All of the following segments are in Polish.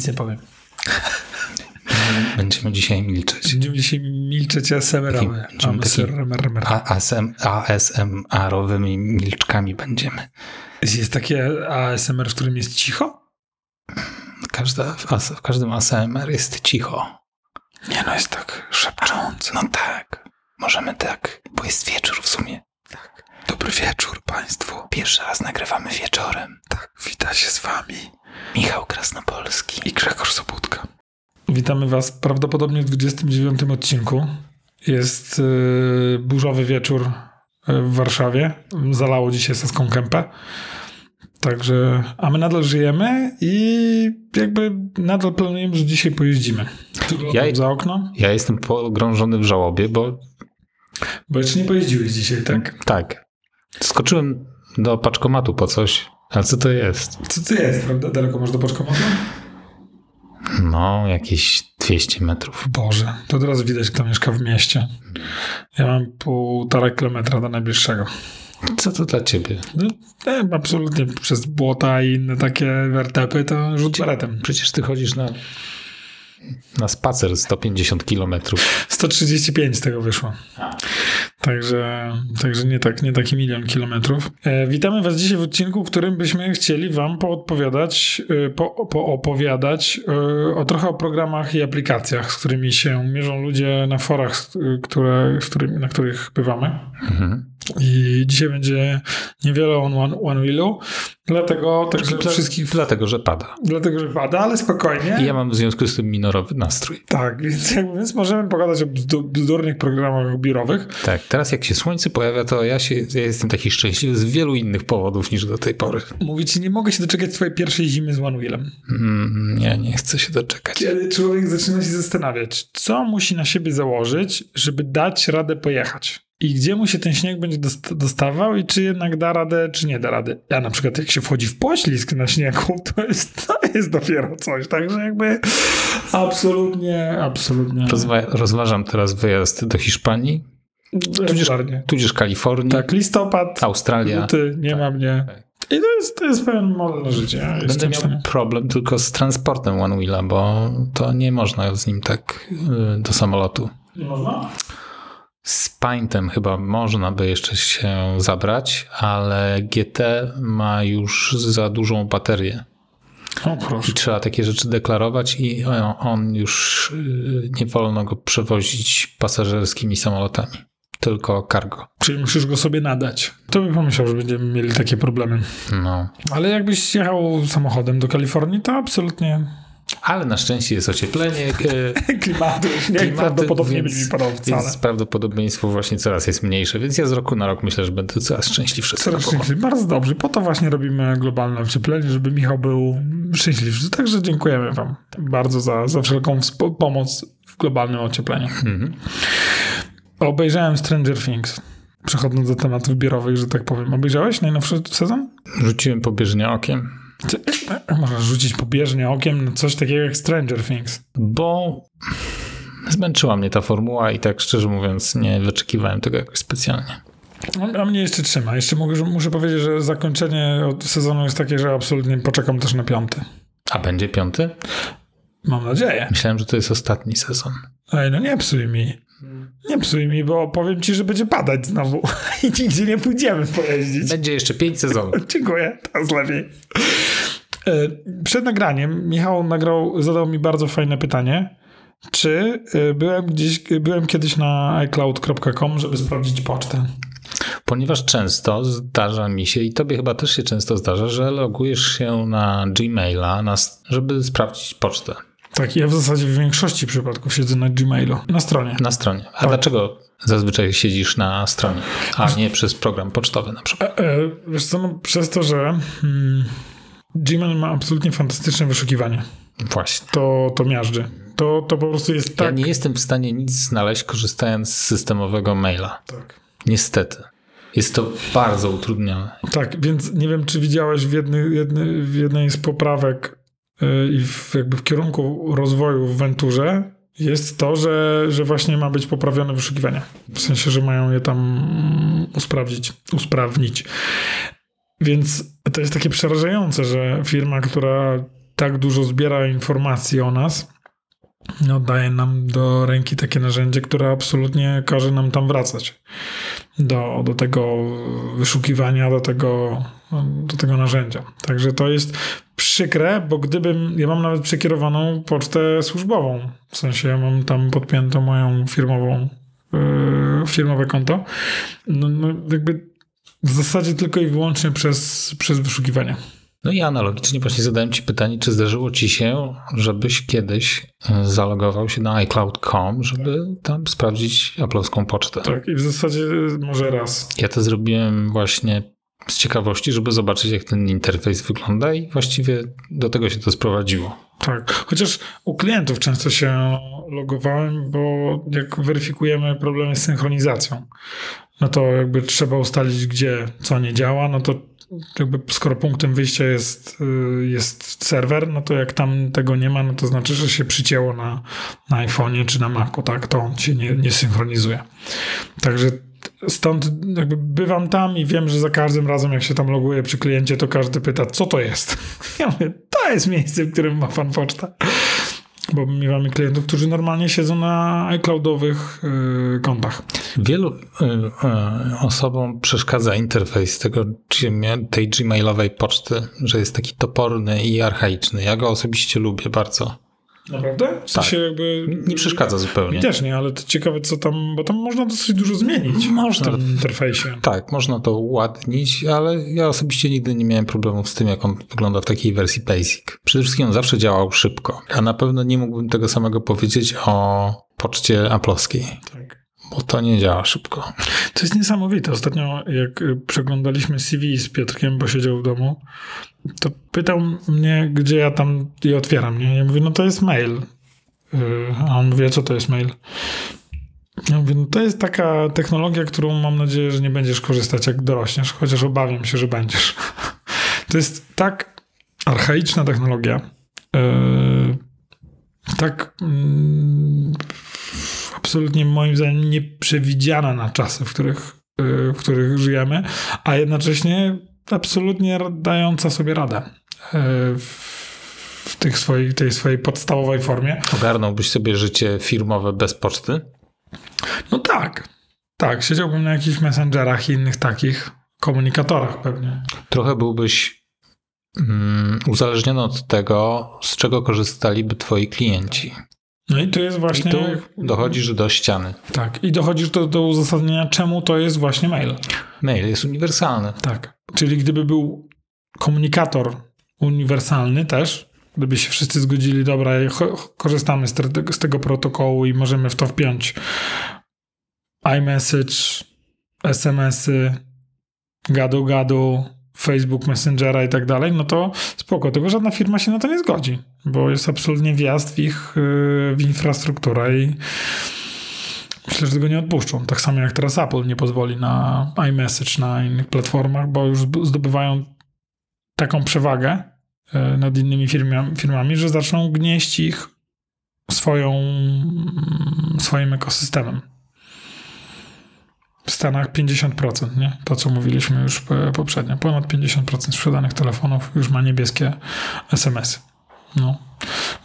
Nic nie powiem. Będziemy dzisiaj milczeć. Będziemy dzisiaj milczeć ASMR-owe. ASMR-owymi milczkami będziemy. Jest takie ASMR, w którym jest cicho? Każda, w każdym ASMR jest cicho. Nie no, jest tak szepcząc. No tak. Możemy tak, bo jest wieczór w sumie. Tak. Dobry wieczór Państwu. Pierwszy raz nagrywamy wieczorem. Tak, wita się z Wami Michał Krasnopolski i Grzegorz Sobutka. Witamy Was prawdopodobnie w 29 odcinku. Jest yy, burzowy wieczór w Warszawie. Zalało dzisiaj Saską Kępę. Także, a my nadal żyjemy i jakby nadal planujemy, że dzisiaj pojeździmy. Ja, za okno. Ja jestem pogrążony w żałobie, bo... Bo jeszcze nie pojeździłeś dzisiaj, tak? Tak. Skoczyłem do paczkomatu po coś, ale co to jest? Co to jest, prawda? Daleko masz do paczkomatu? No, jakieś 200 metrów. Boże, to od razu widać, kto mieszka w mieście. Ja mam półtora kilometra do najbliższego. Co to dla ciebie? No, nie, absolutnie przez błota i inne takie wertepy to rzut beretem. Przecież ty chodzisz na, na spacer 150 kilometrów. 135 z tego wyszło. Także, także nie, tak, nie taki milion kilometrów. E, witamy Was dzisiaj w odcinku, w którym byśmy chcieli Wam poodpowiadać, e, po, poopowiadać e, o trochę o programach i aplikacjach, z którymi się mierzą ludzie na forach, które, z którymi, na których bywamy. Mhm. I dzisiaj będzie niewiele on one, one wheelu, dlatego także Dla, wszystkich... Dlatego, że pada. Dlatego, że pada, ale spokojnie. I ja mam w związku z tym minorowy nastrój. Tak, więc, więc możemy pogadać o bzdurnych programach biurowych. Tak, teraz jak się słońce pojawia, to ja, się, ja jestem taki szczęśliwy z wielu innych powodów niż do tej pory. Mówię ci, nie mogę się doczekać twojej pierwszej zimy z One Wheelem. Mm, nie, nie chcę się doczekać. Kiedy człowiek zaczyna się zastanawiać, co musi na siebie założyć, żeby dać radę pojechać i gdzie mu się ten śnieg będzie dostawał i czy jednak da radę, czy nie da rady. Ja na przykład jak się wchodzi w poślizg na śniegu, to jest, to jest dopiero coś, także jakby absolutnie, absolutnie. Rozwa rozważam teraz wyjazd do Hiszpanii, tudzież, tudzież Kalifornii. Tak, listopad, Australia. Luty, nie tak, ma mnie. Tak. I to jest, to jest pewien model. Ja Będę miał problem tylko z transportem One Wheela, bo to nie można z nim tak y, do samolotu. Nie można? Z Paintem chyba można by jeszcze się zabrać, ale GT ma już za dużą baterię. O, proszę. I trzeba takie rzeczy deklarować i on już y, nie wolno go przewozić pasażerskimi samolotami, tylko cargo. Czyli musisz go sobie nadać. To by pomyślał, że będziemy mieli takie problemy. No. Ale jakbyś jechał samochodem do Kalifornii, to absolutnie ale na szczęście jest ocieplenie. E, klimatu, nie klimaty, prawdopodobnie więc, będzie wcale. Więc prawdopodobieństwo właśnie coraz jest mniejsze, więc ja z roku na rok myślę, że będę coraz szczęśliwszy. Coraz szczęśliwszy. Bardzo dobrze. Po to właśnie robimy globalne ocieplenie, żeby Michał był szczęśliwszy. Także dziękujemy wam bardzo za, za wszelką pomoc w globalnym ociepleniu. Mhm. Obejrzałem Stranger Things. Przechodząc do tematów biurowych, że tak powiem. Obejrzałeś najnowszy sezon? Rzuciłem pobieżnie okiem. Można rzucić pobieżnie okiem na coś takiego jak Stranger Things. Bo zmęczyła mnie ta formuła i tak szczerze mówiąc nie wyczekiwałem tego jakoś specjalnie. A mnie jeszcze trzyma. Jeszcze mogę, muszę powiedzieć, że zakończenie sezonu jest takie, że absolutnie poczekam też na piąty. A będzie piąty? Mam nadzieję. Myślałem, że to jest ostatni sezon. Ej, no nie psuj mi. Nie psuj mi, bo powiem ci, że będzie padać znowu i nigdzie nie pójdziemy pojeździć. Będzie jeszcze pięć sezonów. Dziękuję, teraz lepiej. E, przed nagraniem Michał nagrał, zadał mi bardzo fajne pytanie. Czy e, byłem, gdzieś, byłem kiedyś na iCloud.com, żeby sprawdzić pocztę? Ponieważ często zdarza mi się, i tobie chyba też się często zdarza, że logujesz się na Gmaila, na, żeby sprawdzić pocztę. Tak, ja w zasadzie w większości przypadków siedzę na Gmailu, na stronie. Na stronie. A tak. dlaczego zazwyczaj siedzisz na stronie, a nie przez program pocztowy na przykład? E, e, wiesz co, no, przez to, że hmm, Gmail ma absolutnie fantastyczne wyszukiwanie. Właśnie. To, to miażdży. To, to po prostu jest tak... Ja nie jestem w stanie nic znaleźć korzystając z systemowego maila. Tak. Niestety. Jest to bardzo utrudnione. Tak, więc nie wiem, czy widziałeś w, jednej, jednej, w jednej z poprawek i w, jakby w kierunku rozwoju w Venturze jest to, że, że właśnie ma być poprawione wyszukiwanie. W sensie, że mają je tam usprawnić. usprawnić. Więc to jest takie przerażające, że firma, która tak dużo zbiera informacji o nas, no, daje nam do ręki takie narzędzie, które absolutnie każe nam tam wracać do, do tego wyszukiwania, do tego, do tego narzędzia. Także to jest przykre, bo gdybym, ja mam nawet przekierowaną pocztę służbową, w sensie ja mam tam podpiętą moją firmową, yy, firmowe konto, no, no jakby w zasadzie tylko i wyłącznie przez, przez wyszukiwanie. No i analogicznie właśnie zadałem Ci pytanie, czy zdarzyło Ci się, żebyś kiedyś e, zalogował się na iCloud.com, żeby tam sprawdzić aplowską pocztę. Tak, i w zasadzie może raz. Ja to zrobiłem właśnie z ciekawości, żeby zobaczyć, jak ten interfejs wygląda i właściwie do tego się to sprowadziło. Tak, chociaż u klientów często się logowałem, bo jak weryfikujemy problemy z synchronizacją, no to jakby trzeba ustalić, gdzie co nie działa, no to jakby skoro punktem wyjścia jest, y, jest serwer, no to jak tam tego nie ma, no to znaczy, że się przycięło na, na iPhone'ie czy na Macu, tak? To on się nie, nie synchronizuje. Także stąd jakby bywam tam i wiem, że za każdym razem, jak się tam loguję przy kliencie, to każdy pyta, co to jest? Ja mówię, to jest miejsce, w którym ma pan poczta bo miewamy klientów, którzy normalnie siedzą na iCloudowych y, kontach. Wielu y, y, osobom przeszkadza interfejs tego, tej gmailowej poczty, że jest taki toporny i archaiczny. Ja go osobiście lubię bardzo. Naprawdę? W sensie tak. jakby... Nie przeszkadza zupełnie. Mi też nie, ale to ciekawe co tam, bo tam można dosyć dużo zmienić można, w tym interfejsie. Tak, można to uładnić, ale ja osobiście nigdy nie miałem problemów z tym, jak on wygląda w takiej wersji basic. Przede wszystkim on zawsze działał szybko, a na pewno nie mógłbym tego samego powiedzieć o poczcie aplowskiej. Tak bo to nie działa szybko. To jest niesamowite. Ostatnio, jak przeglądaliśmy CV z Piotrkiem, bo siedział w domu, to pytał mnie, gdzie ja tam je otwieram. Nie? Ja mówię, no to jest mail. Y, a on mówi, co to jest mail? Ja mówię, no to jest taka technologia, którą mam nadzieję, że nie będziesz korzystać, jak dorośniesz, chociaż obawiam się, że będziesz. To jest tak archaiczna technologia, yy, tak yy, absolutnie moim zdaniem nieprzewidziana na czasy, w których, yy, w których żyjemy, a jednocześnie absolutnie dająca sobie radę e, w tych swojej, tej swojej podstawowej formie. Ogarnąłbyś sobie życie firmowe bez poczty? No tak. Tak, siedziałbym na jakichś messengerach i innych takich komunikatorach pewnie. Trochę byłbyś mm, uzależniony od tego, z czego korzystaliby twoi klienci. No i to jest właśnie. I tu dochodzisz do ściany. Tak, i dochodzisz do, do uzasadnienia, czemu to jest właśnie mail. Mail jest uniwersalny. Tak. Czyli gdyby był komunikator uniwersalny też, gdyby się wszyscy zgodzili, dobra, korzystamy z, te, z tego protokołu i możemy w to wpiąć iMessage, SMS-y, gadu-gadu, Facebook Messengera i tak dalej, no to spoko, tylko żadna firma się na to nie zgodzi, bo jest absolutnie wjazd w ich y, w infrastrukturę i myślę, że tego nie odpuszczą. Tak samo jak teraz Apple nie pozwoli na iMessage na innych platformach, bo już zdobywają taką przewagę y, nad innymi firmami, że zaczną gnieść ich swoją, swoim ekosystemem w Stanach 50%, nie? To, co mówiliśmy już poprzednio. Ponad 50% sprzedanych telefonów już ma niebieskie SMS-y. No.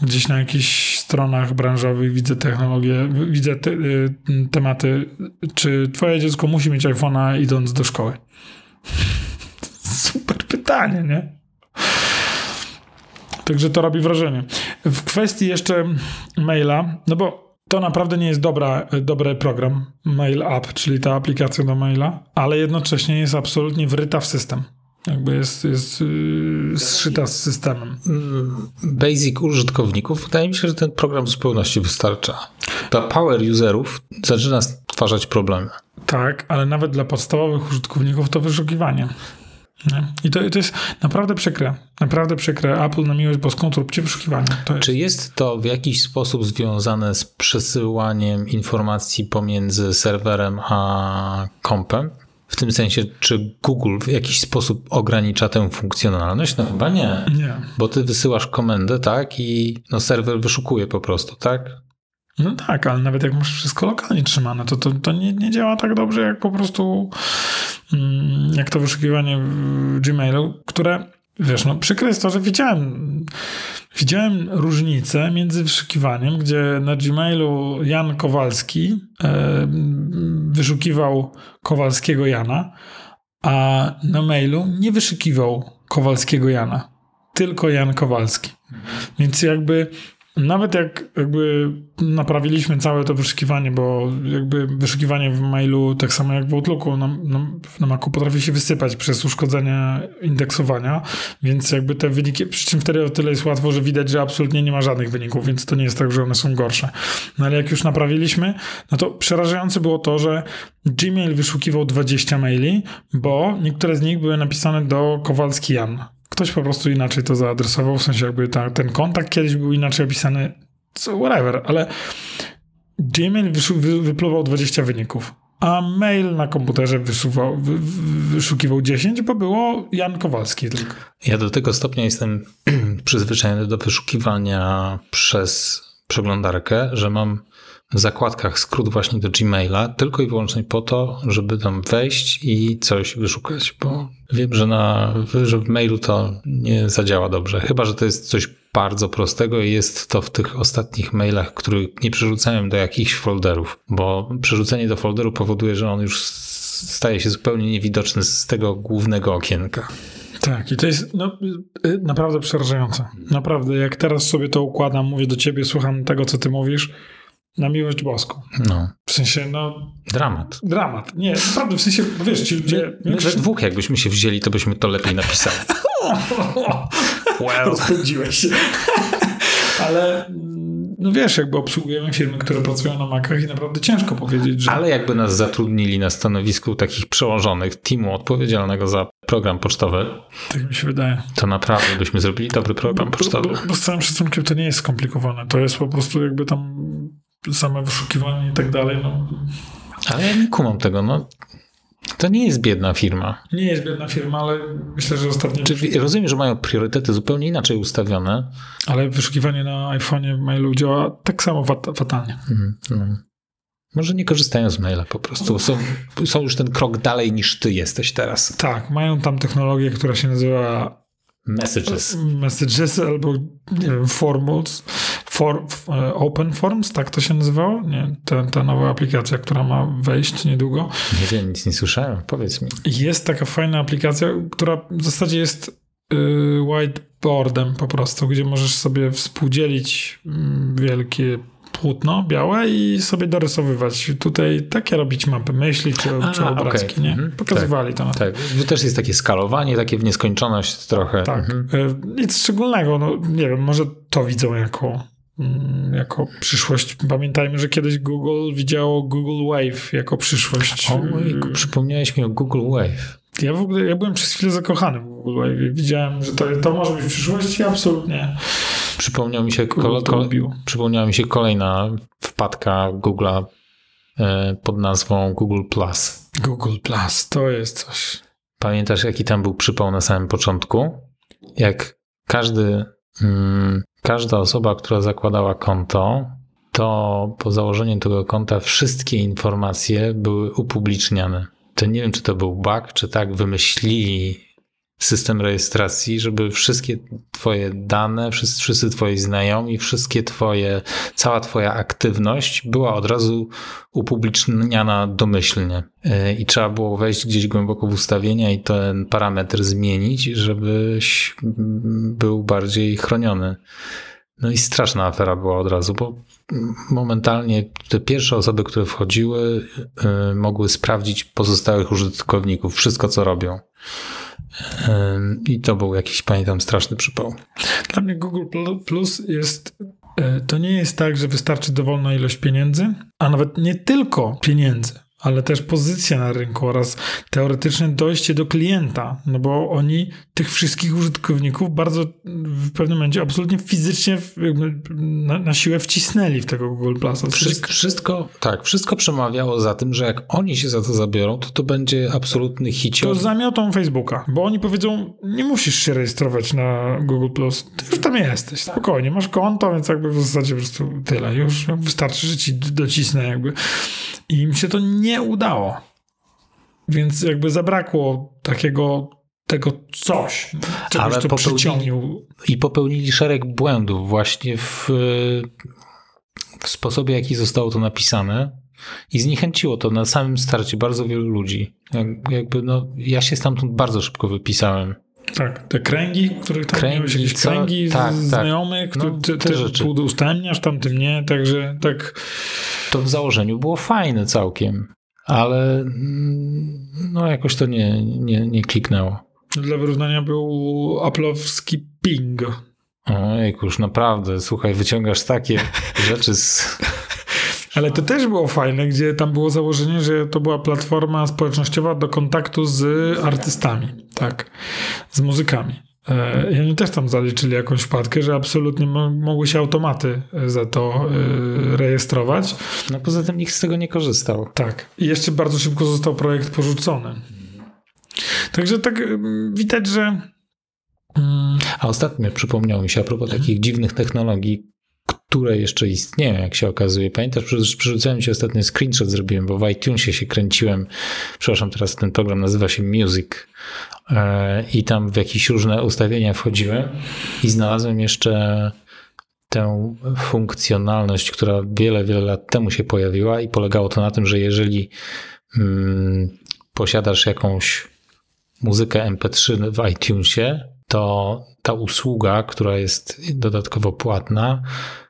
Gdzieś na jakichś stronach branżowych widzę technologię, widzę te, y, tematy, czy twoje dziecko musi mieć iPhone'a idąc do szkoły? Super pytanie, nie? Także to robi wrażenie. W kwestii jeszcze maila, no bo to naprawdę nie jest dobra, dobry program Mail App, czyli ta aplikacja do maila, ale jednocześnie jest absolutnie wryta w system. Jakby jest, jest yy, zszyta z systemem. Mm, basic użytkowników, wydaje mi się, że ten program w zupełności wystarcza. Dla power userów zaczyna stwarzać problemy. Tak, ale nawet dla podstawowych użytkowników to wyszukiwanie. I to, to jest naprawdę przykre. Naprawdę przykre. Apple na miłość boską róbcie wyszukiwanie. Jest. Czy jest to w jakiś sposób związane z przesyłaniem informacji pomiędzy serwerem a kompem? W tym sensie, czy Google w jakiś sposób ogranicza tę funkcjonalność? No chyba nie. Nie. Bo ty wysyłasz komendę, tak? I no serwer wyszukuje po prostu, tak? No tak, ale nawet jak masz wszystko lokalnie trzymane, to, to, to nie, nie działa tak dobrze, jak po prostu jak to wyszukiwanie w Gmailu, które wiesz, no przykre jest to, że widziałem, widziałem różnicę między wyszukiwaniem, gdzie na Gmailu Jan Kowalski e, wyszukiwał Kowalskiego Jana, a na mailu nie wyszukiwał Kowalskiego Jana, tylko Jan Kowalski. Więc jakby nawet jak jakby naprawiliśmy całe to wyszukiwanie, bo jakby wyszukiwanie w mailu, tak samo jak w Outlooku na, na, na Macu potrafi się wysypać przez uszkodzenie indeksowania, więc jakby te wyniki, przy czym wtedy o tyle jest łatwo, że widać, że absolutnie nie ma żadnych wyników, więc to nie jest tak, że one są gorsze. No ale jak już naprawiliśmy, no to przerażające było to, że Gmail wyszukiwał 20 maili, bo niektóre z nich były napisane do Kowalski Jan ktoś po prostu inaczej to zaadresował, w sensie jakby ta, ten kontakt kiedyś był inaczej opisany, co whatever, ale Gmail wy, wypluwał 20 wyników, a mail na komputerze wysuwał, wy, wyszukiwał 10, bo było Jan Kowalski tylko. Ja do tego stopnia jestem przyzwyczajony do wyszukiwania przez przeglądarkę, że mam zakładkach skrót właśnie do Gmaila, tylko i wyłącznie po to, żeby tam wejść i coś wyszukać, bo wiem, że, na, że w mailu to nie zadziała dobrze. Chyba, że to jest coś bardzo prostego i jest to w tych ostatnich mailach, których nie przerzucałem do jakichś folderów, bo przerzucenie do folderu powoduje, że on już staje się zupełnie niewidoczny z tego głównego okienka. Tak, i to jest no, y, naprawdę przerażające. Naprawdę, jak teraz sobie to układam, mówię do ciebie, słucham tego, co ty mówisz, na miłość boską. No. W sensie, no... Dramat. Dramat. Nie, naprawdę, w sensie, wiesz, ci ludzie... My, my we dwóch jakbyśmy się wzięli, to byśmy to lepiej napisali. well. Rozpędziłeś się. Ale no wiesz, jakby obsługujemy firmy, które pracują na Macach i naprawdę ciężko powiedzieć, że... Ale jakby nas zatrudnili na stanowisku takich przełożonych, teamu odpowiedzialnego za program pocztowy. Tak mi się wydaje. To naprawdę byśmy zrobili dobry program bo, pocztowy. Bo, bo, bo z całym szacunkiem to nie jest skomplikowane. To jest po prostu jakby tam same wyszukiwanie i tak dalej. No. Ale ja nie kumam tego. No. To nie jest biedna firma. Nie jest biedna firma, ale myślę, że ostatnio... Czy rozumiem, że mają priorytety zupełnie inaczej ustawione. Ale wyszukiwanie na iPhone'ie w mailu działa tak samo fat fatalnie. Mm, no. Może nie korzystają z maila po prostu. Są, są już ten krok dalej niż ty jesteś teraz. Tak, mają tam technologię, która się nazywa Messages. Messages albo, nie wiem, Formules, for, e, Open Forms, tak to się nazywało? Nie, ta, ta nowa aplikacja, która ma wejść niedługo. Nie wiem, nic nie słyszałem, powiedz mi. Jest taka fajna aplikacja, która w zasadzie jest y, whiteboardem po prostu, gdzie możesz sobie współdzielić mm, wielkie płótno białe i sobie dorysowywać. Tutaj takie robić mapy myśli czy, A, czy obrazki, okay. nie? Mhm. Pokazywali tak, to na Tak, to też jest takie skalowanie, takie w nieskończoność trochę. Tak, mhm. E, nic szczególnego, no nie wiem, może to widzą jako jako przyszłość. Pamiętajmy, że kiedyś Google widziało Google Wave jako przyszłość. O, przypomniałeś mi o Google Wave. Ja w ogóle ja byłem przez chwilę zakochany w Google Wave. Widziałem, że to, to może być przyszłość i absolutnie Przypomniał mi się, przypomniała mi się kolejna wpadka Google'a e, pod nazwą Google Plus. Google Plus, to jest coś. Pamiętasz, jaki tam był przypał na samym początku? Jak każdy, mm, każda osoba, która zakładała konto, to po założeniu tego konta wszystkie informacje były upubliczniane. To nie wiem, czy to był bug, czy tak wymyślili system rejestracji, żeby wszystkie twoje dane, wszyscy, wszyscy twoi znajomi, wszystkie twoje, cała twoja aktywność była od razu upubliczniana domyślnie. E, I trzeba było wejść gdzieś głęboko w ustawienia i ten parametr zmienić, żebyś był bardziej chroniony. No i straszna afera była od razu, bo momentalnie te pierwsze osoby, które wchodziły, e, mogły sprawdzić pozostałych użytkowników, wszystko co robią. I to był jakiś, pamiętam, straszny przypał. Dla mnie Google Plus jest. E, to nie jest tak, że wystarczy dowolna ilość pieniędzy, a nawet nie tylko pieniędzy ale też pozycja na rynku oraz teoretyczne dojście do klienta, no bo oni tych wszystkich użytkowników bardzo w pewnym momencie absolutnie fizycznie na, na siłę wcisnęli w tego Google Plus. Wszystko, wszystko, tak, wszystko przemawiało za tym, że jak oni się za to zabiorą, to to będzie absolutny hicior. To zamiotą Facebooka, bo oni powiedzą, nie musisz się rejestrować na Google Plus, ty już tam jesteś, spokojnie, masz konto, więc jakby w zasadzie po prostu tyle, już wystarczy, że ci docisnę jakby. I im się to nie udało. Więc jakby zabrakło takiego tego coś, czegoś, Ale co popełnili- przyciągnął. I popełnili szereg błędów właśnie w, w sposobie, jaki zostało to napisane. I zniechęciło to na samym starcie bardzo wielu ludzi. Jak, jakby no, ja się stamtąd bardzo szybko wypisałem. Tak, te kręgi, których tam Kręgi, miałeś jakieś co? kręgi Tak, tak. znajomych, No, no, ty, te ty rzeczy. udostępniasz, tamtym nie, także tak To w założeniu było fajne całkiem, ale mm, no jakoś to nie, nie, nie kliknęło. dla wyrównania był aplowski ping. Ojejku, już naprawdę, słuchaj, wyciągasz takie rzeczy z... Ale to też było fajne, gdzie tam było założenie, że to była platforma społecznościowa do kontaktu z artystami, tak, z muzykami. E, I oni też tam zaliczyli jakąś wpadkę, że absolutnie mo- mogły się automaty e, za to e, rejestrować. No poza tym nikt z tego nie korzystał. Tak. I jeszcze bardzo szybko został projekt porzucony. Także tak widać, że mm, A ostatnio przypomniało mi się a propos takich dziwnych technologii, które jeszcze istnieją, jak się okazuje. Pamiętasz, przerzucałem ci ostatnio screenshot zrobiłem, bo w iTunesie się kręciłem. Przepraszam, teraz ten program nazywa się Music. E, I tam w jakieś różne ustawienia wchodziłem i znalazłem jeszcze tę funkcjonalność, która wiele, wiele lat temu się pojawiła i polegało to na tym, że jeżeli mm, posiadasz jakąś muzykę MP3 w iTunesie, to ta usługa, która jest dodatkowo płatna,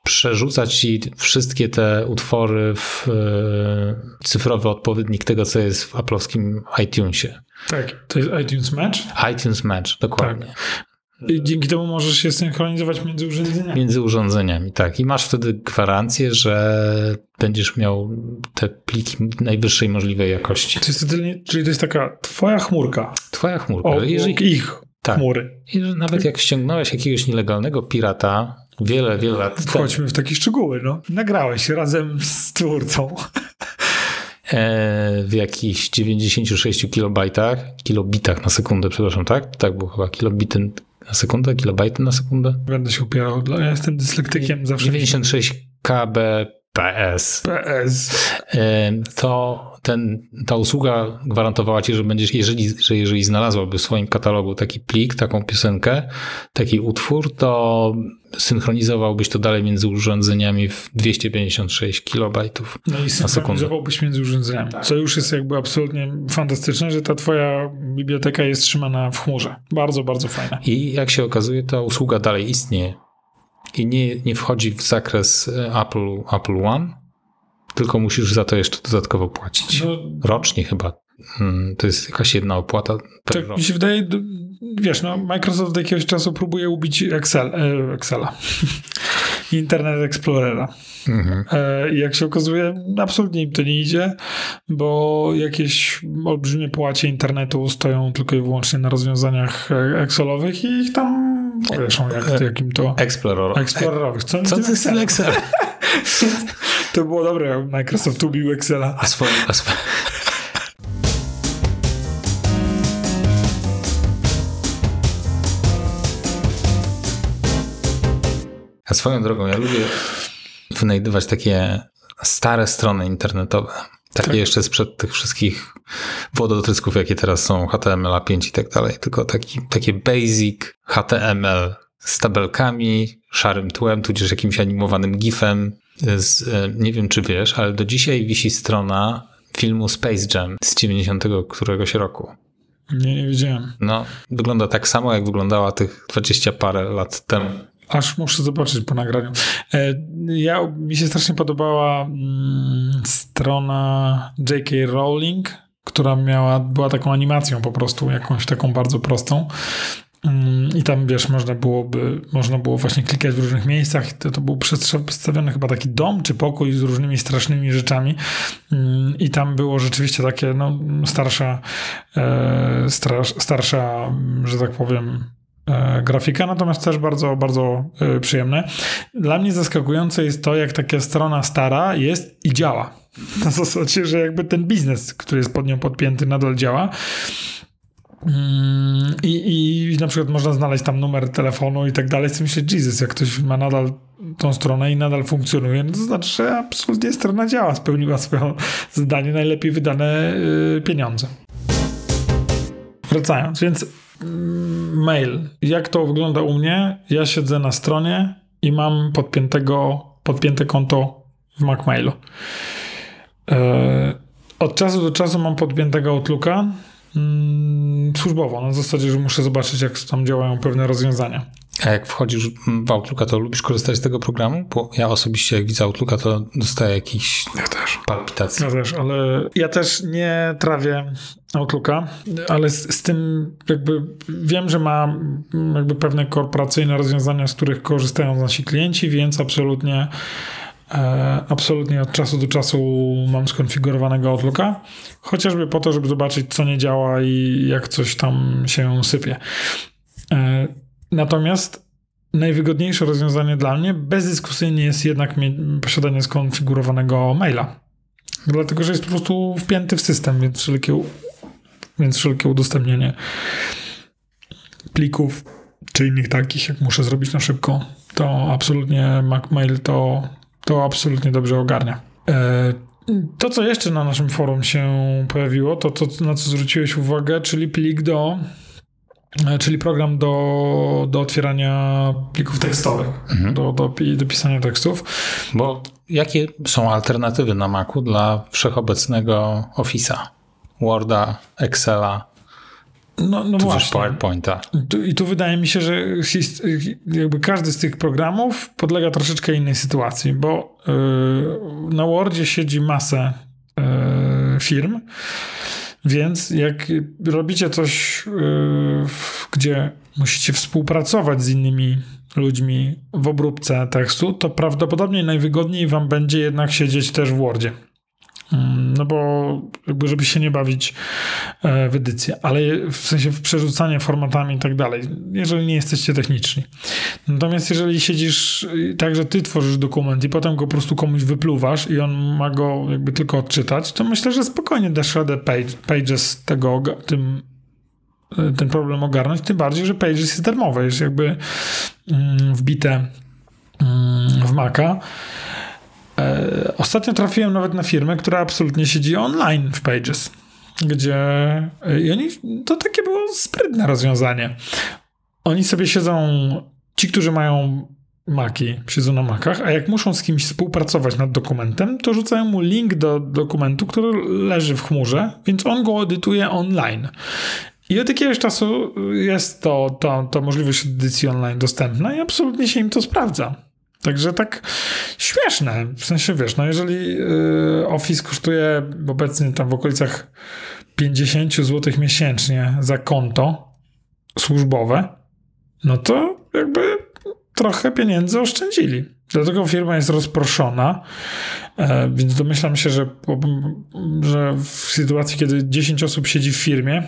przerzuca ci wszystkie te utwory w e, cyfrowy odpowiednik tego, co jest w aplowskim iTunesie. tak, to jest iTunes Match. iTunes Match, dokładnie. I dzięki temu możesz się synchronizować między urządzeniami. Między urządzeniami, tak. I masz wtedy gwarancję, że będziesz miał te pliki najwyższej możliwej jakości. To jest czyli to jest taka twoja chmurka. Twoja chmurka. O, że jeżeli, ich Tak. chmury. i że nawet jak ściągnąłeś jakiegoś nielegalnego pirata wiele, wiele lat temu, Wchodźmy w takie szczegóły, no. Nagrałeś razem z twórcą. e, w jakichś 96 kilobajtach, kilobitach na sekundę, przepraszam, tak? Tak było chyba, kilobity na sekundę, kilobajty na sekundę? Będę się upierał. Ja jestem dyslektykiem zawsze. 96 kbps. PS. E, to ten, ta usługa gwarantowała ci, że będziesz, jeżeli, że jeżeli znalazłaby w swoim katalogu taki plik, taką piosenkę, taki utwór, to synchronizowałbyś to dalej między urządzeniami w 256 kilobajtów. No i sekundę. synchronizowałbyś między urządzeniami. Co już jest jakby absolutnie fantastyczne, że ta twoja biblioteka jest trzymana w chmurze. Bardzo, bardzo fajne. I jak się okazuje, ta usługa dalej istnieje. I nie, nie wchodzi w zakres e, Apple, Apple One, tylko musisz za to jeszcze dodatkowo płacić. No, Rocznie chyba. Mm, To jest jakaś jedna opłata tak rok. mi się wydaje, wiesz, no Microsoft od jakiegoś czasu próbuje ubić Excel, e, Excela. Internet Explorera. Mhm. E, I jak się okazuje, absolutnie im to nie idzie, bo jakieś olbrzymie połacie internetu stoją tylko i wyłącznie na rozwiązaniach Excelowych i ich tam powieszą, jak, jak im to... Explorer. Explororowych. Co, Co to jest Excel? To było dobre, Microsoft ubił Excela. A swoje, a swoje... A swoją drogą, ja lubię wynajdywać takie stare strony internetowe. Takie Tak. jeszcze sprzed tych wszystkich wodotrysków, jakie teraz są, HTML5 i tak dalej. Tylko taki, takie basic HTML z tabelkami, szarym tłem, tudzież jakimś animowanym gifem. Z, e, nie wiem, czy wiesz, ale do dzisiaj wisi strona filmu Space Jam z 90 któregoś roku. Nie, nie wiedziałem. No, wygląda tak samo, jak wyglądała tych 20 parę lat temu. Aż muszę zobaczyć po nagraniu. E, Ja, mi się strasznie podobała mm, strona J.K. Rowling, która miała, była taką animacją po prostu, jakąś taką bardzo prostą. Mm, I tam, wiesz, można byłoby, można było właśnie klikać w różnych miejscach. To, to był przedstawiony chyba taki dom czy pokój z różnymi strasznymi rzeczami. Mm, I tam było rzeczywiście takie, no, starsza, e, strasz, starsza, że tak powiem, e, grafika, natomiast też bardzo, bardzo e, przyjemne. Dla mnie zaskakujące jest to, jak taka strona stara jest i działa. Na zasadzie, że jakby ten biznes, który jest pod nią podpięty, nadal działa. Mm, I, I na przykład można znaleźć tam numer telefonu i tak dalej. Sobie myślę, Jesus, jak ktoś ma nadal tą stronę i nadal funkcjonuje, no to znaczy, że absolutnie strona działa, spełniła swoje zadanie, najlepiej wydane y, pieniądze. Wracając, więc mm, mail. Jak to wygląda u mnie? Ja siedzę na stronie i mam podpiętego, podpięte konto w MacMailu. E, od czasu do czasu mam podpiętego Outlooka mm, służbowo, na zasadzie, że muszę zobaczyć, jak tam działają pewne rozwiązania. A jak wchodzisz w Outlooka, to lubisz korzystać z tego programu? Bo ja osobiście, jak widzę Outlooka, to dostaję jakiś Ja też. palpitacje. Ja też, ale ja też nie trawię Outlooka, ale z, z tym jakby wiem, że ma jakby pewne korporacyjne rozwiązania, z których korzystają nasi klienci, więc absolutnie absolutnie od czasu do czasu mam skonfigurowanego Outlooka, chociażby po to, żeby zobaczyć, co nie działa i jak coś tam się sypie. E, natomiast najwygodniejsze rozwiązanie dla mnie bezdyskusyjnie jest jednak posiadanie skonfigurowanego maila. Dlatego, że jest po prostu wpięty w system, więc wszelkie, więc wszelkie udostępnienie plików czy innych takich, jak muszę zrobić na szybko, to absolutnie MacMail to, to absolutnie dobrze ogarnia. E, To, co jeszcze na naszym forum się pojawiło, to, to na co zwróciłeś uwagę, czyli plik do, e, czyli program do, do otwierania plików tekstowych, do, do, pi- do pisania tekstów. Bo jakie są alternatywy na Macu dla wszechobecnego Office'a? Worda, Excela, No, no tudzież właśnie. PowerPointa. Tu, I tu wydaje mi się, że jakby każdy z tych programów podlega troszeczkę innej sytuacji, bo yy, na Wordzie siedzi masę yy, firm, więc jak robicie coś, yy, gdzie musicie współpracować z innymi ludźmi w obróbce tekstu, to prawdopodobnie najwygodniej wam będzie jednak siedzieć też w Wordzie. Mm, No bo jakby, żeby się nie bawić e, w edycję, ale w sensie w przerzucanie formatami i tak dalej, jeżeli nie jesteście techniczni. Natomiast jeżeli siedzisz tak, że ty tworzysz dokument i potem go po prostu komuś wypluwasz i on ma go jakby tylko odczytać, to myślę, że spokojnie dasz radę page, Pages tego, tym, y, ten problem ogarnąć, tym bardziej, że Pages jest darmowe, jest jakby mm, wbite mm, w Maca. E, Ostatnio trafiłem nawet na firmę, która absolutnie siedzi online w Pages, gdzie e, i oni, to takie było sprytne rozwiązanie. Oni sobie siedzą, ci, którzy mają Maki, siedzą na Macach, a jak muszą z kimś współpracować nad dokumentem, to rzucają mu link do dokumentu, który leży w chmurze, więc on go edytuje online. I od jakiegoś czasu jest to, to, to możliwość edycji online dostępna i absolutnie się im to sprawdza. Także tak śmieszne. W sensie wiesz, no jeżeli y, Office kosztuje obecnie tam w okolicach 50 zł miesięcznie za konto służbowe, no to jakby trochę pieniędzy oszczędzili. Dlatego firma jest rozproszona, e, więc domyślam się, że, że w sytuacji, kiedy 10 osób siedzi w firmie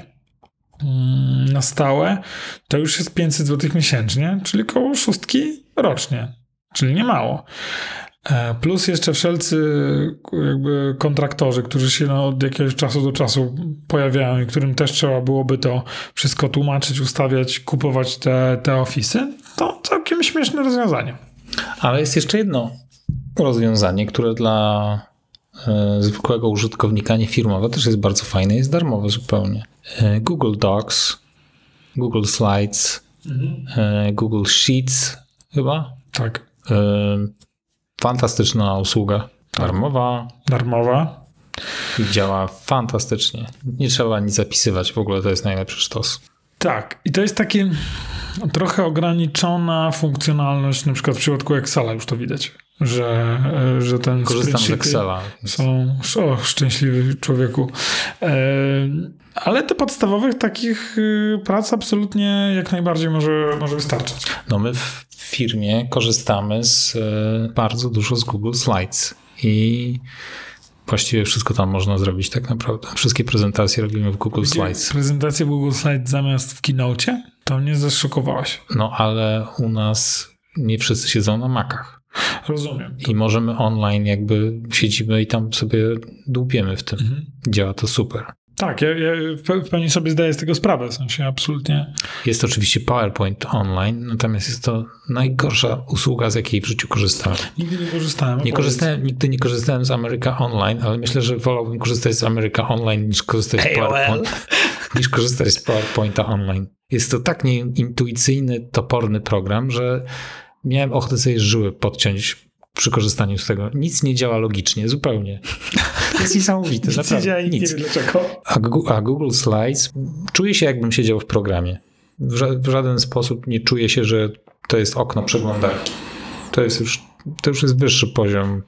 mm, na stałe, to już jest 500 zł miesięcznie, czyli koło szóstki rocznie czyli nie mało. E, Plus jeszcze wszelcy jakby kontraktorzy, którzy się no, od jakiegoś czasu do czasu pojawiają i którym też trzeba byłoby to wszystko tłumaczyć, ustawiać, kupować te, te ofisy, to całkiem śmieszne rozwiązanie. Ale jest jeszcze jedno rozwiązanie, które dla e, zwykłego użytkownika niefirmowe też jest bardzo fajne, jest darmowe zupełnie. E, Google Docs, Google Slides, e, Google Sheets chyba. Tak. Fantastyczna usługa. Darmowa Darmowa. i działa fantastycznie. Nie trzeba nic zapisywać, w ogóle to jest najlepszy sztos. Tak. I to jest takie trochę ograniczona funkcjonalność, na przykład w przypadku Excela już to widać, że, e, że ten Korzystam z Excela. Są, o, szczęśliwy człowieku. Ale do podstawowych takich y, prac absolutnie jak najbardziej może, może wystarczyć. No my w firmie korzystamy z e, bardzo dużo z Google Slides i właściwie wszystko tam można zrobić tak naprawdę. Wszystkie prezentacje robimy w Google Slides. Prezentację Google Slides zamiast w Keynote? To mnie zaszokowałaś. No ale u nas nie wszyscy siedzą na Macach Rozumiem. i możemy online jakby siedzimy i tam sobie dłubiemy w tym. Mhm. Działa to super. Tak, ja, ja w pe- w pełni sobie zdaję z tego sprawę, w sensie absolutnie. Jest oczywiście PowerPoint online, natomiast jest to najgorsza usługa, z jakiej w życiu korzystałem. Nigdy nie korzystałem. Nie korzystałem, nigdy nie korzystałem z America Online, ale myślę, że wolałbym korzystać z America Online niż korzystać z PowerPoint. niż korzystać z PowerPointa online. Jest to tak nieintuicyjny, toporny program, że miałem ochotę sobie żyły podciąć przy korzystaniu z tego. Nic nie działa logicznie, zupełnie. To jest niesamowite, Nic nie działa i nic. nie wiem dlaczego. A, Google Slides czuję się jakbym siedział w programie. W żaden sposób nie czuję się, że to jest okno przeglądarki. To jest już, to już jest wyższy poziom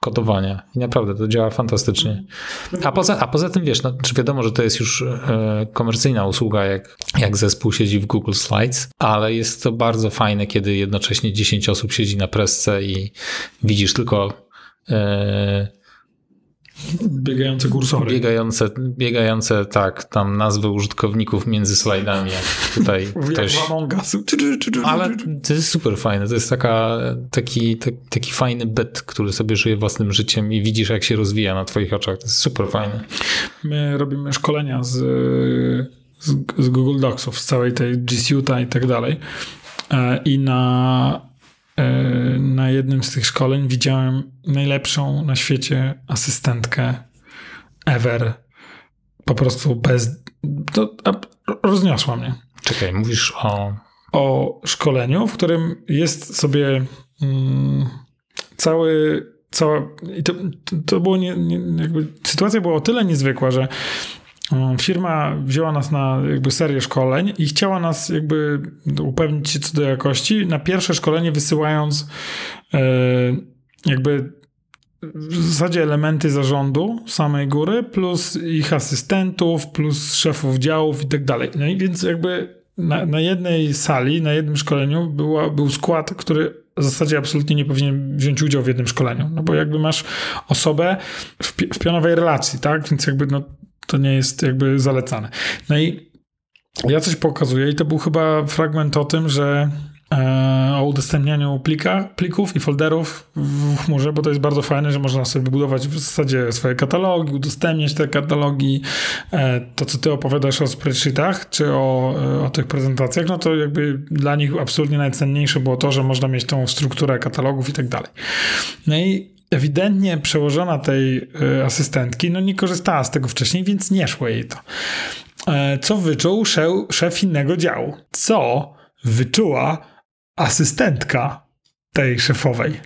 kodowania i naprawdę to działa fantastycznie. A poza, a poza tym wiesz, no, czy wiadomo, że to jest już e, komercyjna usługa, jak, jak zespół siedzi w Google Slides, ale jest to bardzo fajne, kiedy jednocześnie 10 osób siedzi na presce i widzisz tylko e, Biegające kursory. Biegające, biegające, tak, tam nazwy użytkowników między slajdami, jak tutaj ktoś... Ale to jest super fajne, to jest taka, taki, tak, taki fajny byt, który sobie żyje własnym życiem i widzisz, jak się rozwija na twoich oczach. To jest super fajne. My robimy szkolenia z, z, z Google Docsów, z całej tej G Suite'a i tak dalej. E, I na, na jednym z tych szkoleń widziałem najlepszą na świecie asystentkę ever. Po prostu bez... To, rozniosła mnie. Czekaj, mówisz o... o szkoleniu, w którym jest sobie mm, cały, cała, i to, to było nie, nie, jakby, sytuacja była o tyle niezwykła, że firma wzięła nas na jakby serię szkoleń i chciała nas jakby upewnić się co do jakości, na pierwsze szkolenie wysyłając e, jakby w zasadzie elementy zarządu samej góry, plus ich asystentów, plus szefów działów i tak dalej. No i więc jakby na, na jednej sali, na jednym szkoleniu była, był skład, który w zasadzie absolutnie nie powinien wziąć udział w jednym szkoleniu. No bo jakby masz osobę w, w pionowej relacji, tak? Więc jakby no, to nie jest jakby zalecane. No i ja coś pokazuję i to był chyba fragment o tym, że e, o udostępnianiu plika, plików i folderów w chmurze, bo to jest bardzo fajne, że można sobie budować w zasadzie swoje katalogi, udostępniać te katalogi. E, to, co ty opowiadasz o spreadsheetach, czy o, e, o tych prezentacjach, no to jakby dla nich absolutnie najcenniejsze było to, że można mieć tą strukturę katalogów i tak dalej. No i ewidentnie przełożona tej e, asystentki, no nie korzystała z tego wcześniej, więc nie szło jej to. E, Co wyczuł szef, innego działu? Co wyczuła asystentka tej szefowej?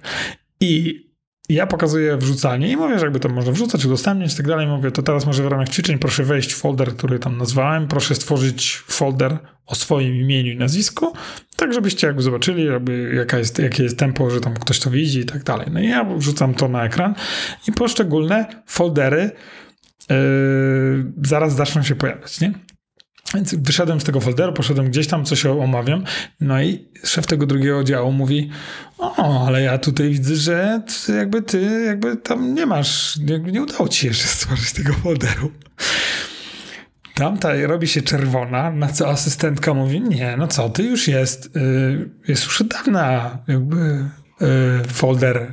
I ja pokazuję wrzucanie i mówię, że jakby to można wrzucać, udostępniać i tak dalej. Mówię, to teraz może w ramach ćwiczeń proszę wejść w folder, który tam nazwałem. Proszę stworzyć folder o swoim imieniu i nazwisku, tak żebyście jakby zobaczyli, jakby jaka jest, jakie jest tempo, że tam ktoś to widzi i tak dalej. No i ja wrzucam to na ekran i poszczególne foldery yy, zaraz zaczną się pojawiać, nie? Więc wyszedłem z tego folderu, poszedłem gdzieś tam, coś omawiam, no i szef tego drugiego działu mówi, o, ale ja tutaj widzę, że jakby ty jakby tam nie masz, jakby nie udało ci się jeszcze stworzyć tego folderu. Tamta robi się czerwona, na co asystentka mówi, nie, no co, ty już jest, y, jest już od dawna jakby y, folder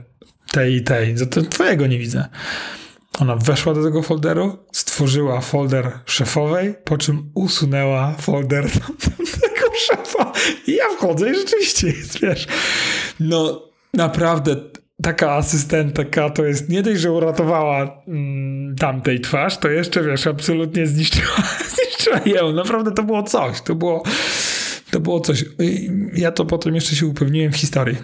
tej i tej, za to twojego nie widzę. Ona weszła do tego folderu, stworzyła folder szefowej, po czym usunęła folder tego szefa. I ja wchodzę i rzeczywiście jest, wiesz, no naprawdę taka asystentka to jest nie dość, że uratowała mm, tamtej twarz, to jeszcze, wiesz, absolutnie zniszczyła, zniszczyła ją. Naprawdę to było coś, to było, to było coś. Ja to potem jeszcze się upewniłem w historii.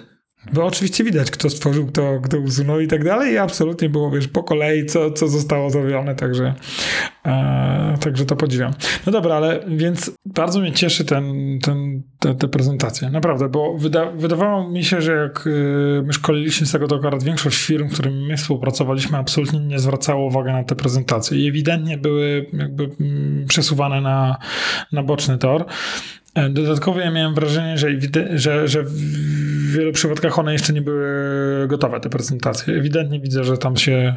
Bo oczywiście widać, kto stworzył, kto, kto usunął i tak dalej. I absolutnie było, wiesz, po kolei, co, co zostało zrobione, także, e, także to podziwiam. No dobra, ale więc bardzo mnie cieszy ten, ten, te, te prezentacje. Naprawdę, bo wyda, wydawało mi się, że jak y, my szkoliliśmy z tego, to akurat większość firm, z którymi my współpracowaliśmy, absolutnie nie zwracało uwagi na te prezentacje. I ewidentnie były jakby mm, przesuwane na, na boczny tor. E, Dodatkowo ja miałem wrażenie, że, że, że w wielu przypadkach one jeszcze nie były gotowe, te prezentacje. Ewidentnie widzę, że tam się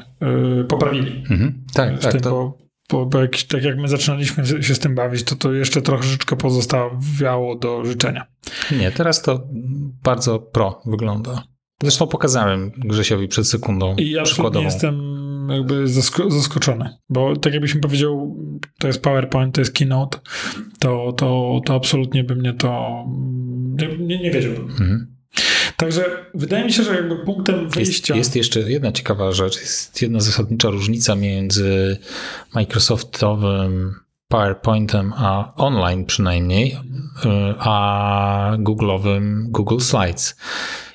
y, poprawili. Mhm. Tak, w tak. tym, To, bo, bo, bo jak, tak jak my zaczynaliśmy się z tym bawić, to to jeszcze troszeczkę pozostawiało do życzenia. nie, teraz to bardzo pro wygląda. Zresztą pokazałem Grzesiowi przed sekundą I absolutnie przykładową. jestem jakby zasko- zaskoczony, bo tak jakbyś mi powiedział, to jest PowerPoint, to jest Keynote, to, to, to absolutnie by mnie to nie, nie, wiedziałbym. Mhm. Także wydaje mi się, że jakby punktem Jest, wyjścia... jest jeszcze jedna ciekawa rzecz. Jest jedna zasadnicza różnica między Microsoftowym PowerPointem, a online przynajmniej, a Google'owym Google Slides.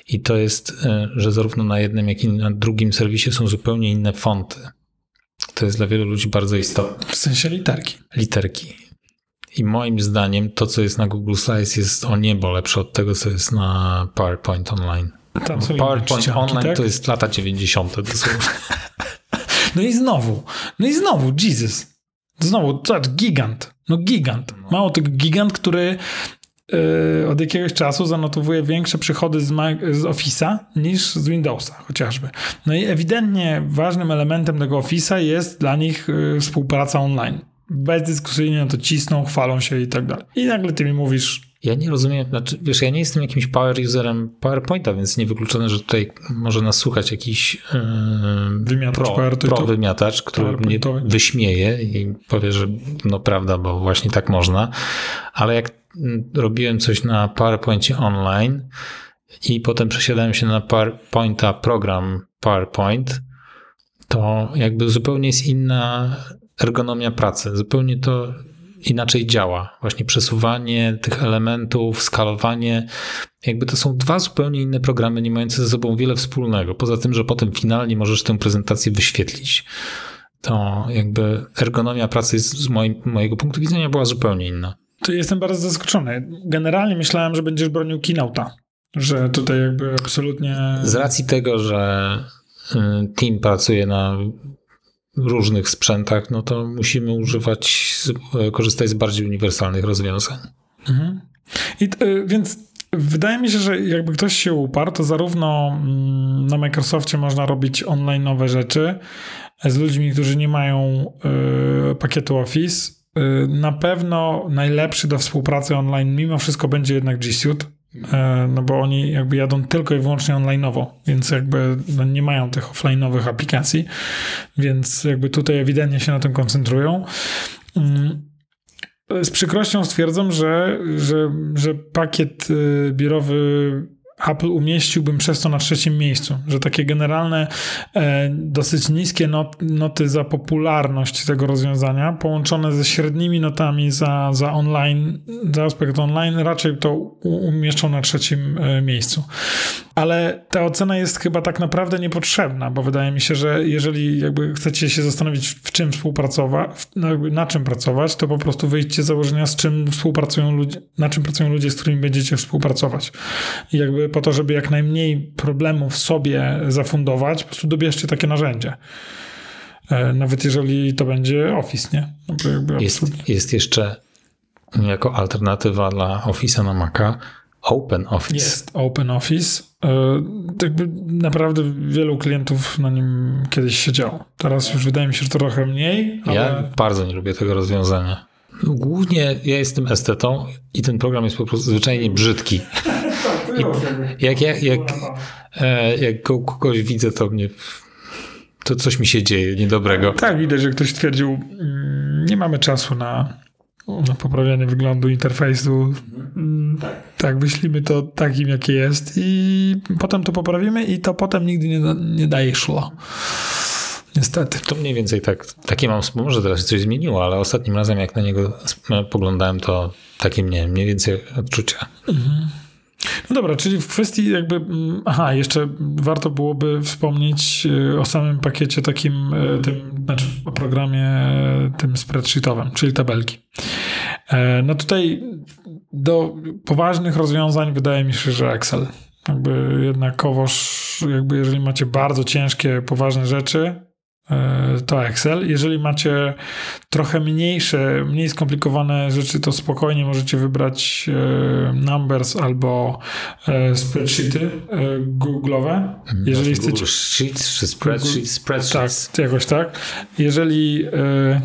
I to jest, że zarówno na jednym, jak i na drugim serwisie są zupełnie inne fonty. To jest dla wielu ludzi bardzo istotne. W sensie literki. Literki. I moim zdaniem to, co jest na Google Slides jest o niebo lepsze od tego, co jest na PowerPoint Online. Tam są PowerPoint Online tak? to jest lata 90. dosłownie. No i znowu, no i znowu, Jesus. Znowu, zobacz, gigant. No gigant. Mało tego, gigant, który yy, od jakiegoś czasu zanotowuje większe przychody z, z Office'a niż z Windowsa chociażby. No i ewidentnie ważnym elementem tego Office'a jest dla nich yy, współpraca online. Bezdyskusyjnie to cisną, chwalą się i tak dalej. I nagle ty mi mówisz, Ja nie rozumiem, znaczy, wiesz, ja nie jestem jakimś power userem PowerPointa, więc niewykluczone, że tutaj może nas słuchać jakiś yy, Wymiatacz pro, pro wymiatacz, który mnie wyśmieje i powie, że no prawda, bo właśnie tak można. Ale jak robiłem coś na PowerPoincie online i potem przesiadałem się na PowerPointa program PowerPoint, to jakby zupełnie jest inna ergonomia pracy. Zupełnie to inaczej działa. Właśnie przesuwanie tych elementów, skalowanie. Jakby to są dwa zupełnie inne programy, nie mające ze sobą wiele wspólnego. Poza tym, że potem finalnie możesz tę prezentację wyświetlić. To jakby ergonomia pracy z mojego punktu widzenia była zupełnie inna. To jestem bardzo zaskoczony. Generalnie myślałem, że będziesz bronił Keynote'a. Że tutaj jakby absolutnie... Z racji tego, że y, team pracuje na różnych sprzętach, no to musimy używać, korzystać z bardziej uniwersalnych rozwiązań. Mhm. I, y, więc wydaje mi się, że jakby ktoś się uparł, to zarówno mm, na Microsoftie można robić online nowe rzeczy z ludźmi, którzy nie mają y, pakietu Office. Y, na pewno najlepszy do współpracy online mimo wszystko będzie jednak G Suite. y, No bo oni jakby jadą tylko i wyłącznie online'owo, więc jakby no nie mają tych offline'owych aplikacji, więc jakby tutaj ewidentnie się na tym koncentrują. Mm, z przykrością stwierdzam, że, że, że pakiet y, biurowy Apple umieściłbym przez to na trzecim miejscu, że takie generalne, e, dosyć niskie not, noty za popularność tego rozwiązania, połączone ze średnimi notami za, za online, za aspekt online, raczej to umieszczą na trzecim e, miejscu. Ale ta ocena jest chyba tak naprawdę niepotrzebna, bo wydaje mi się, że jeżeli jakby chcecie się zastanowić, w czym współpracować, no na czym pracować, to po prostu wyjdźcie z założenia, z czym współpracują ludzie, na czym pracują ludzie, z którymi będziecie współpracować. I jakby po to, żeby jak najmniej problemów sobie zafundować, po prostu dobierzcie takie narzędzie. E, Nawet jeżeli to będzie Office, nie? No Jest, jest jeszcze jako alternatywa dla Office'a na Maca Open Office. Jest Open Office. E, naprawdę wielu klientów na nim kiedyś siedziało. Teraz już wydaje mi się, że to trochę mniej, ale Ja bardzo nie lubię tego rozwiązania. Głównie ja jestem estetą i ten program jest po prostu zwyczajnie brzydki. Jak, jak, jak, e, jak ko- kogoś widzę, to mnie. To coś mi się dzieje niedobrego. tak widać, że ktoś stwierdził, mm, nie mamy czasu na, na poprawianie wyglądu interfejsu. Mm, Tak, wyślimy to takim, jakie jest i potem to poprawimy i to potem nigdy nie, nie daje szło. Niestety. To mniej więcej tak. Takie mam. Może teraz się coś zmieniło, ale ostatnim razem, jak na niego poglądałem, to takie miałem mniej więcej odczucia. No dobra, czyli w kwestii jakby, mm, aha, jeszcze warto byłoby wspomnieć y, o samym pakiecie takim, y, tym, znaczy o programie y, tym spreadsheetowym, czyli tabelki. E, No tutaj do poważnych rozwiązań wydaje mi się, że Excel. Jakby jednakowoż, jakby jeżeli macie bardzo ciężkie, poważne rzeczy, e, to Excel. Jeżeli macie trochę mniejsze, mniej skomplikowane rzeczy, to spokojnie możecie wybrać e, Numbers albo e, spreadsheety e, Google'owe. Jeżeli Google chcecie... Sheets czy spreadsheets, Tak, jakoś tak. Jeżeli e,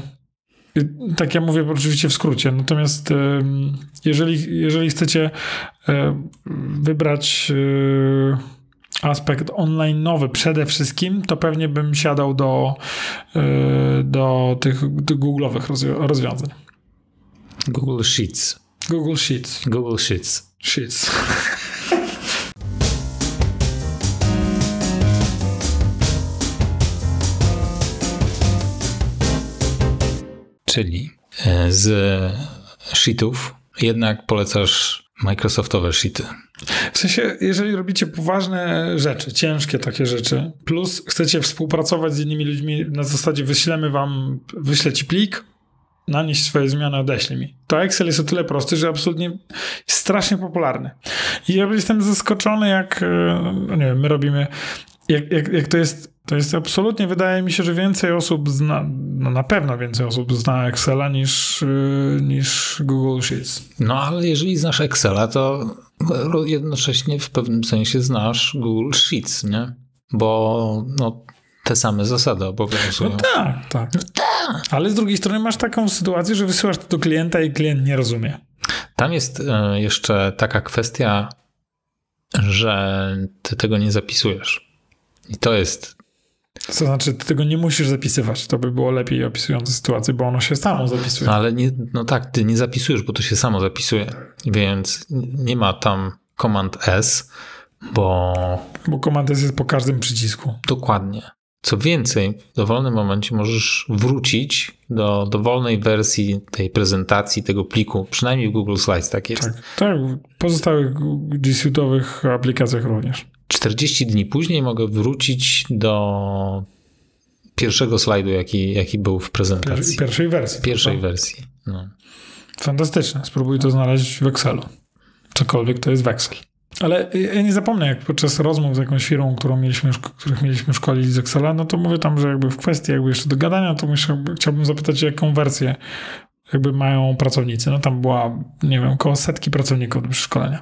tak ja mówię oczywiście w skrócie, natomiast e, jeżeli, jeżeli chcecie e, wybrać e, aspekt online nowy przede wszystkim, to pewnie bym siadał do, e, do tych Google'owych rozwią- rozwiązań. Google Sheets. Google Sheets. Google Sheets. Sheets. Czyli e, z sheetów, jednak polecasz Microsoftowe sheety. W sensie, jeżeli robicie poważne rzeczy, ciężkie takie rzeczy, plus chcecie współpracować z innymi ludźmi na zasadzie wyślemy wam, wyślę ci plik, nanieść swoje zmiany, odeślij mi. To Excel jest o tyle prosty, że absolutnie strasznie popularny. I ja jestem zaskoczony, jak, e, no nie wiem, my robimy, jak, jak, jak to jest to jest absolutnie, wydaje mi się, że więcej osób zna, no na pewno więcej osób zna Excela niż, yy, niż Google Sheets. No ale jeżeli znasz Excela, to jednocześnie w pewnym sensie znasz Google Sheets, nie? Bo no, te same zasady obowiązują. No tak, tak. No tak. Ale z drugiej strony masz taką sytuację, że wysyłasz to do klienta i klient nie rozumie. Tam jest e, jeszcze taka kwestia, że ty tego nie zapisujesz. I to jest to znaczy, ty tego nie musisz zapisywać. To by było lepiej opisujące sytuację, bo ono się samo zapisuje. No, ale nie, no tak, ty nie zapisujesz, bo to się samo zapisuje. Więc nie ma tam Command S, bo. Bo Command S jest po każdym przycisku. Dokładnie. Co więcej, w dowolnym momencie możesz wrócić do dowolnej wersji tej prezentacji, tego pliku, przynajmniej w Google Slides tak jest. Tak, tak w pozostałych G Suite'owych aplikacjach również. 40 dni później mogę wrócić do pierwszego slajdu, jaki, jaki był w prezentacji. Pierwszej wersji. Pierwszej wersji. No. Fantastyczne. Spróbuj to znaleźć w Excelu. Cokolwiek to jest w Excel. Ale ja nie zapomnę, jak podczas rozmów z jakąś firmą, którą mieliśmy, których mieliśmy szkolić z Excela, no to mówię tam, że jakby w kwestii jakby jeszcze do gadania, to myślę, chciałbym zapytać, jaką wersję jakby mają pracownicy. No tam była, nie wiem, około setki pracowników do przeszkolenia.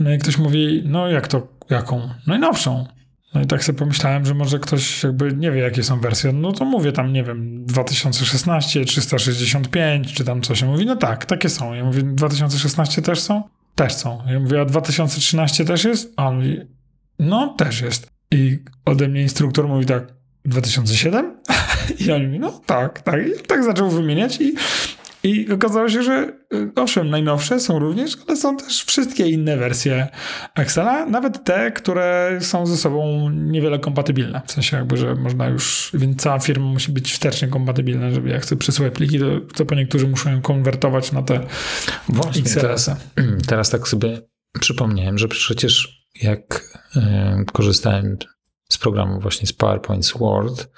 No i ktoś mówi, no jak to, jaką? Najnowszą. No i tak sobie pomyślałem, że może ktoś jakby nie wie, jakie są wersje. No to mówię tam, nie wiem, 2016, 365, czy tam coś. Ja mówi, no tak, takie są. Ja mówię, 2016 też są? Też są. Ja mówię, a 2013 też jest? A on mówi, no też jest. I ode mnie instruktor mówi tak, 2007? I on mówi, no tak, tak. I tak zaczął wymieniać i i okazało się, że y, owszem, najnowsze są również, ale są też wszystkie inne wersje Excela, nawet te, które są ze sobą niewiele kompatybilne. W sensie jakby, że można już, więc cała firma musi być wstecznie kompatybilna, żeby jak chcę przesyłać pliki, to, to po niektórzy muszą konwertować na te Właśnie, XLS-y. Teraz, teraz tak sobie przypomniałem, że przecież jak y, korzystałem z programu właśnie z PowerPoint, z Word,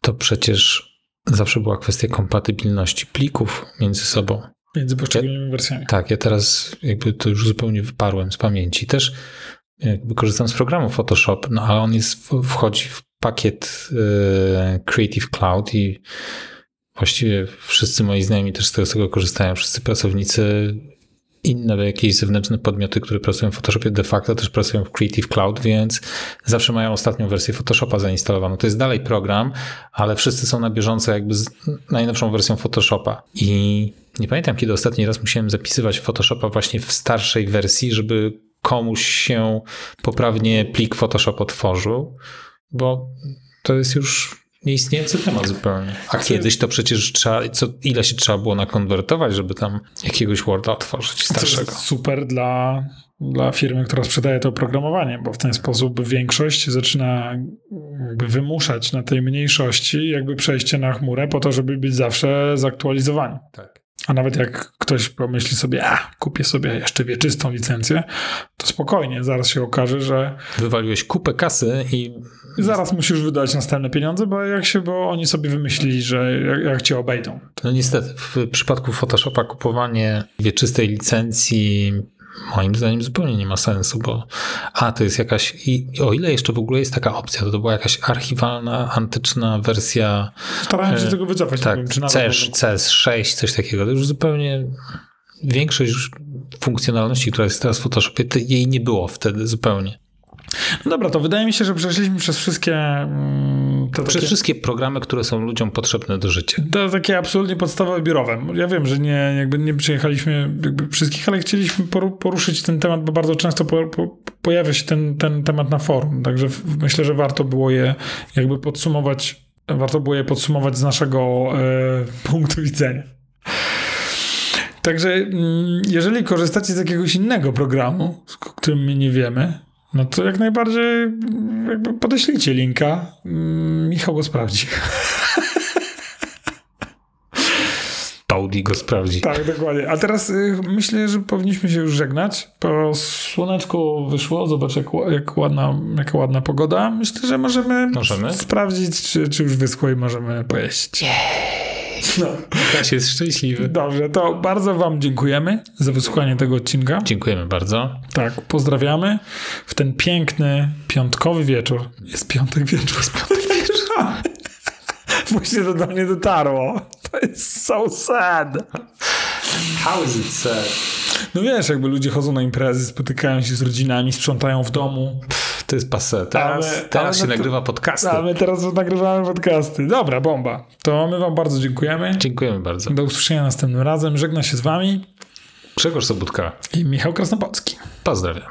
to przecież zawsze była kwestia kompatybilności plików między sobą. Między poszczególnymi ja, wersjami. Tak, ja teraz jakby to już zupełnie wyparłem z pamięci. Też jakby korzystam z programu Photoshop, no ale on jest, wchodzi w pakiet y, Creative Cloud i właściwie wszyscy moi znajomi też z tego, z tego korzystają. Wszyscy pracownicy inne jakieś zewnętrzne podmioty, które pracują w Photoshopie de facto też pracują w Creative Cloud, więc zawsze mają ostatnią wersję Photoshopa zainstalowaną. To jest dalej program, ale wszyscy są na bieżąco jakby z najnowszą wersją Photoshopa. I nie pamiętam, kiedy ostatni raz musiałem zapisywać Photoshopa właśnie w starszej wersji, żeby komuś się poprawnie plik Photoshop otworzył, bo to jest już nieistniejący temat zupełnie. A kiedyś to przecież trzeba, co, ile się trzeba było nakonwertować, żeby tam jakiegoś Worda otworzyć starszego. super dla, dla firmy, która sprzedaje to oprogramowanie, bo w ten sposób większość zaczyna wymuszać na tej mniejszości jakby przejście na chmurę po to, żeby być zawsze zaktualizowani. Tak. A nawet jak ktoś pomyśli sobie, a kupię sobie jeszcze wieczystą licencję, to spokojnie, zaraz się okaże, że. Wywaliłeś kupę kasy i. Zaraz musisz wydać następne pieniądze, bo jak się, bo oni sobie wymyślili, że jak, jak cię obejdą. No niestety, w przypadku Photoshopa kupowanie wieczystej licencji moim zdaniem zupełnie nie ma sensu, bo a to jest jakaś, i o ile jeszcze w ogóle jest taka opcja, to to była jakaś archiwalna, antyczna wersja. Starałem się e, tego wycofać. Tak, wiem, CS, CS6, coś takiego. To już zupełnie większość funkcjonalności, która jest teraz w Photoshopie, jej nie było wtedy zupełnie. No dobra, to wydaje mi się, że przeszliśmy przez wszystkie. Mm, przez takie, wszystkie programy, które są ludziom potrzebne do życia. To takie absolutnie podstawowe biurowe. Ja wiem, że nie, jakby nie przyjechaliśmy wszystkich, ale chcieliśmy poruszyć ten temat, bo bardzo często po, po, pojawia się ten, ten temat na forum. Także myślę, że warto było je jakby podsumować. Warto było je podsumować z naszego e, punktu widzenia. Także mm, jeżeli korzystacie z jakiegoś innego programu, o którym my nie wiemy, no to jak najbardziej jakby podeślijcie linka. Mm, Michał go sprawdzi. Audi go sprawdzi. Tak, dokładnie. A teraz y, myślę, że powinniśmy się już żegnać, bo słoneczko wyszło. Zobacz, jak, jak ładna, jaka ładna pogoda. Myślę, że możemy, Możemy? sprawdzić, czy, czy już wyschło i możemy pojeść. No. Kaś jest szczęśliwy. Dobrze, to bardzo Wam dziękujemy za wysłuchanie tego odcinka. Dziękujemy bardzo. Tak, pozdrawiamy w ten piękny piątkowy wieczór. Jest piątek wieczór. Jest piątek wieczór. Właśnie to do mnie dotarło. To jest so sad. How is it sad? No wiesz, jakby ludzie chodzą na imprezy, spotykają się z rodzinami, sprzątają w domu. To jest passe. Teraz, Ale- teraz ale się no nagrywa podcasty. A my teraz nagrywamy podcasty. Dobra, bomba. To my Wam bardzo dziękujemy. Dziękujemy bardzo. Do usłyszenia następnym razem. Żegna się z Wami Grzegorz Sobutka. i Michał Krasnopolski. Pozdrawiam.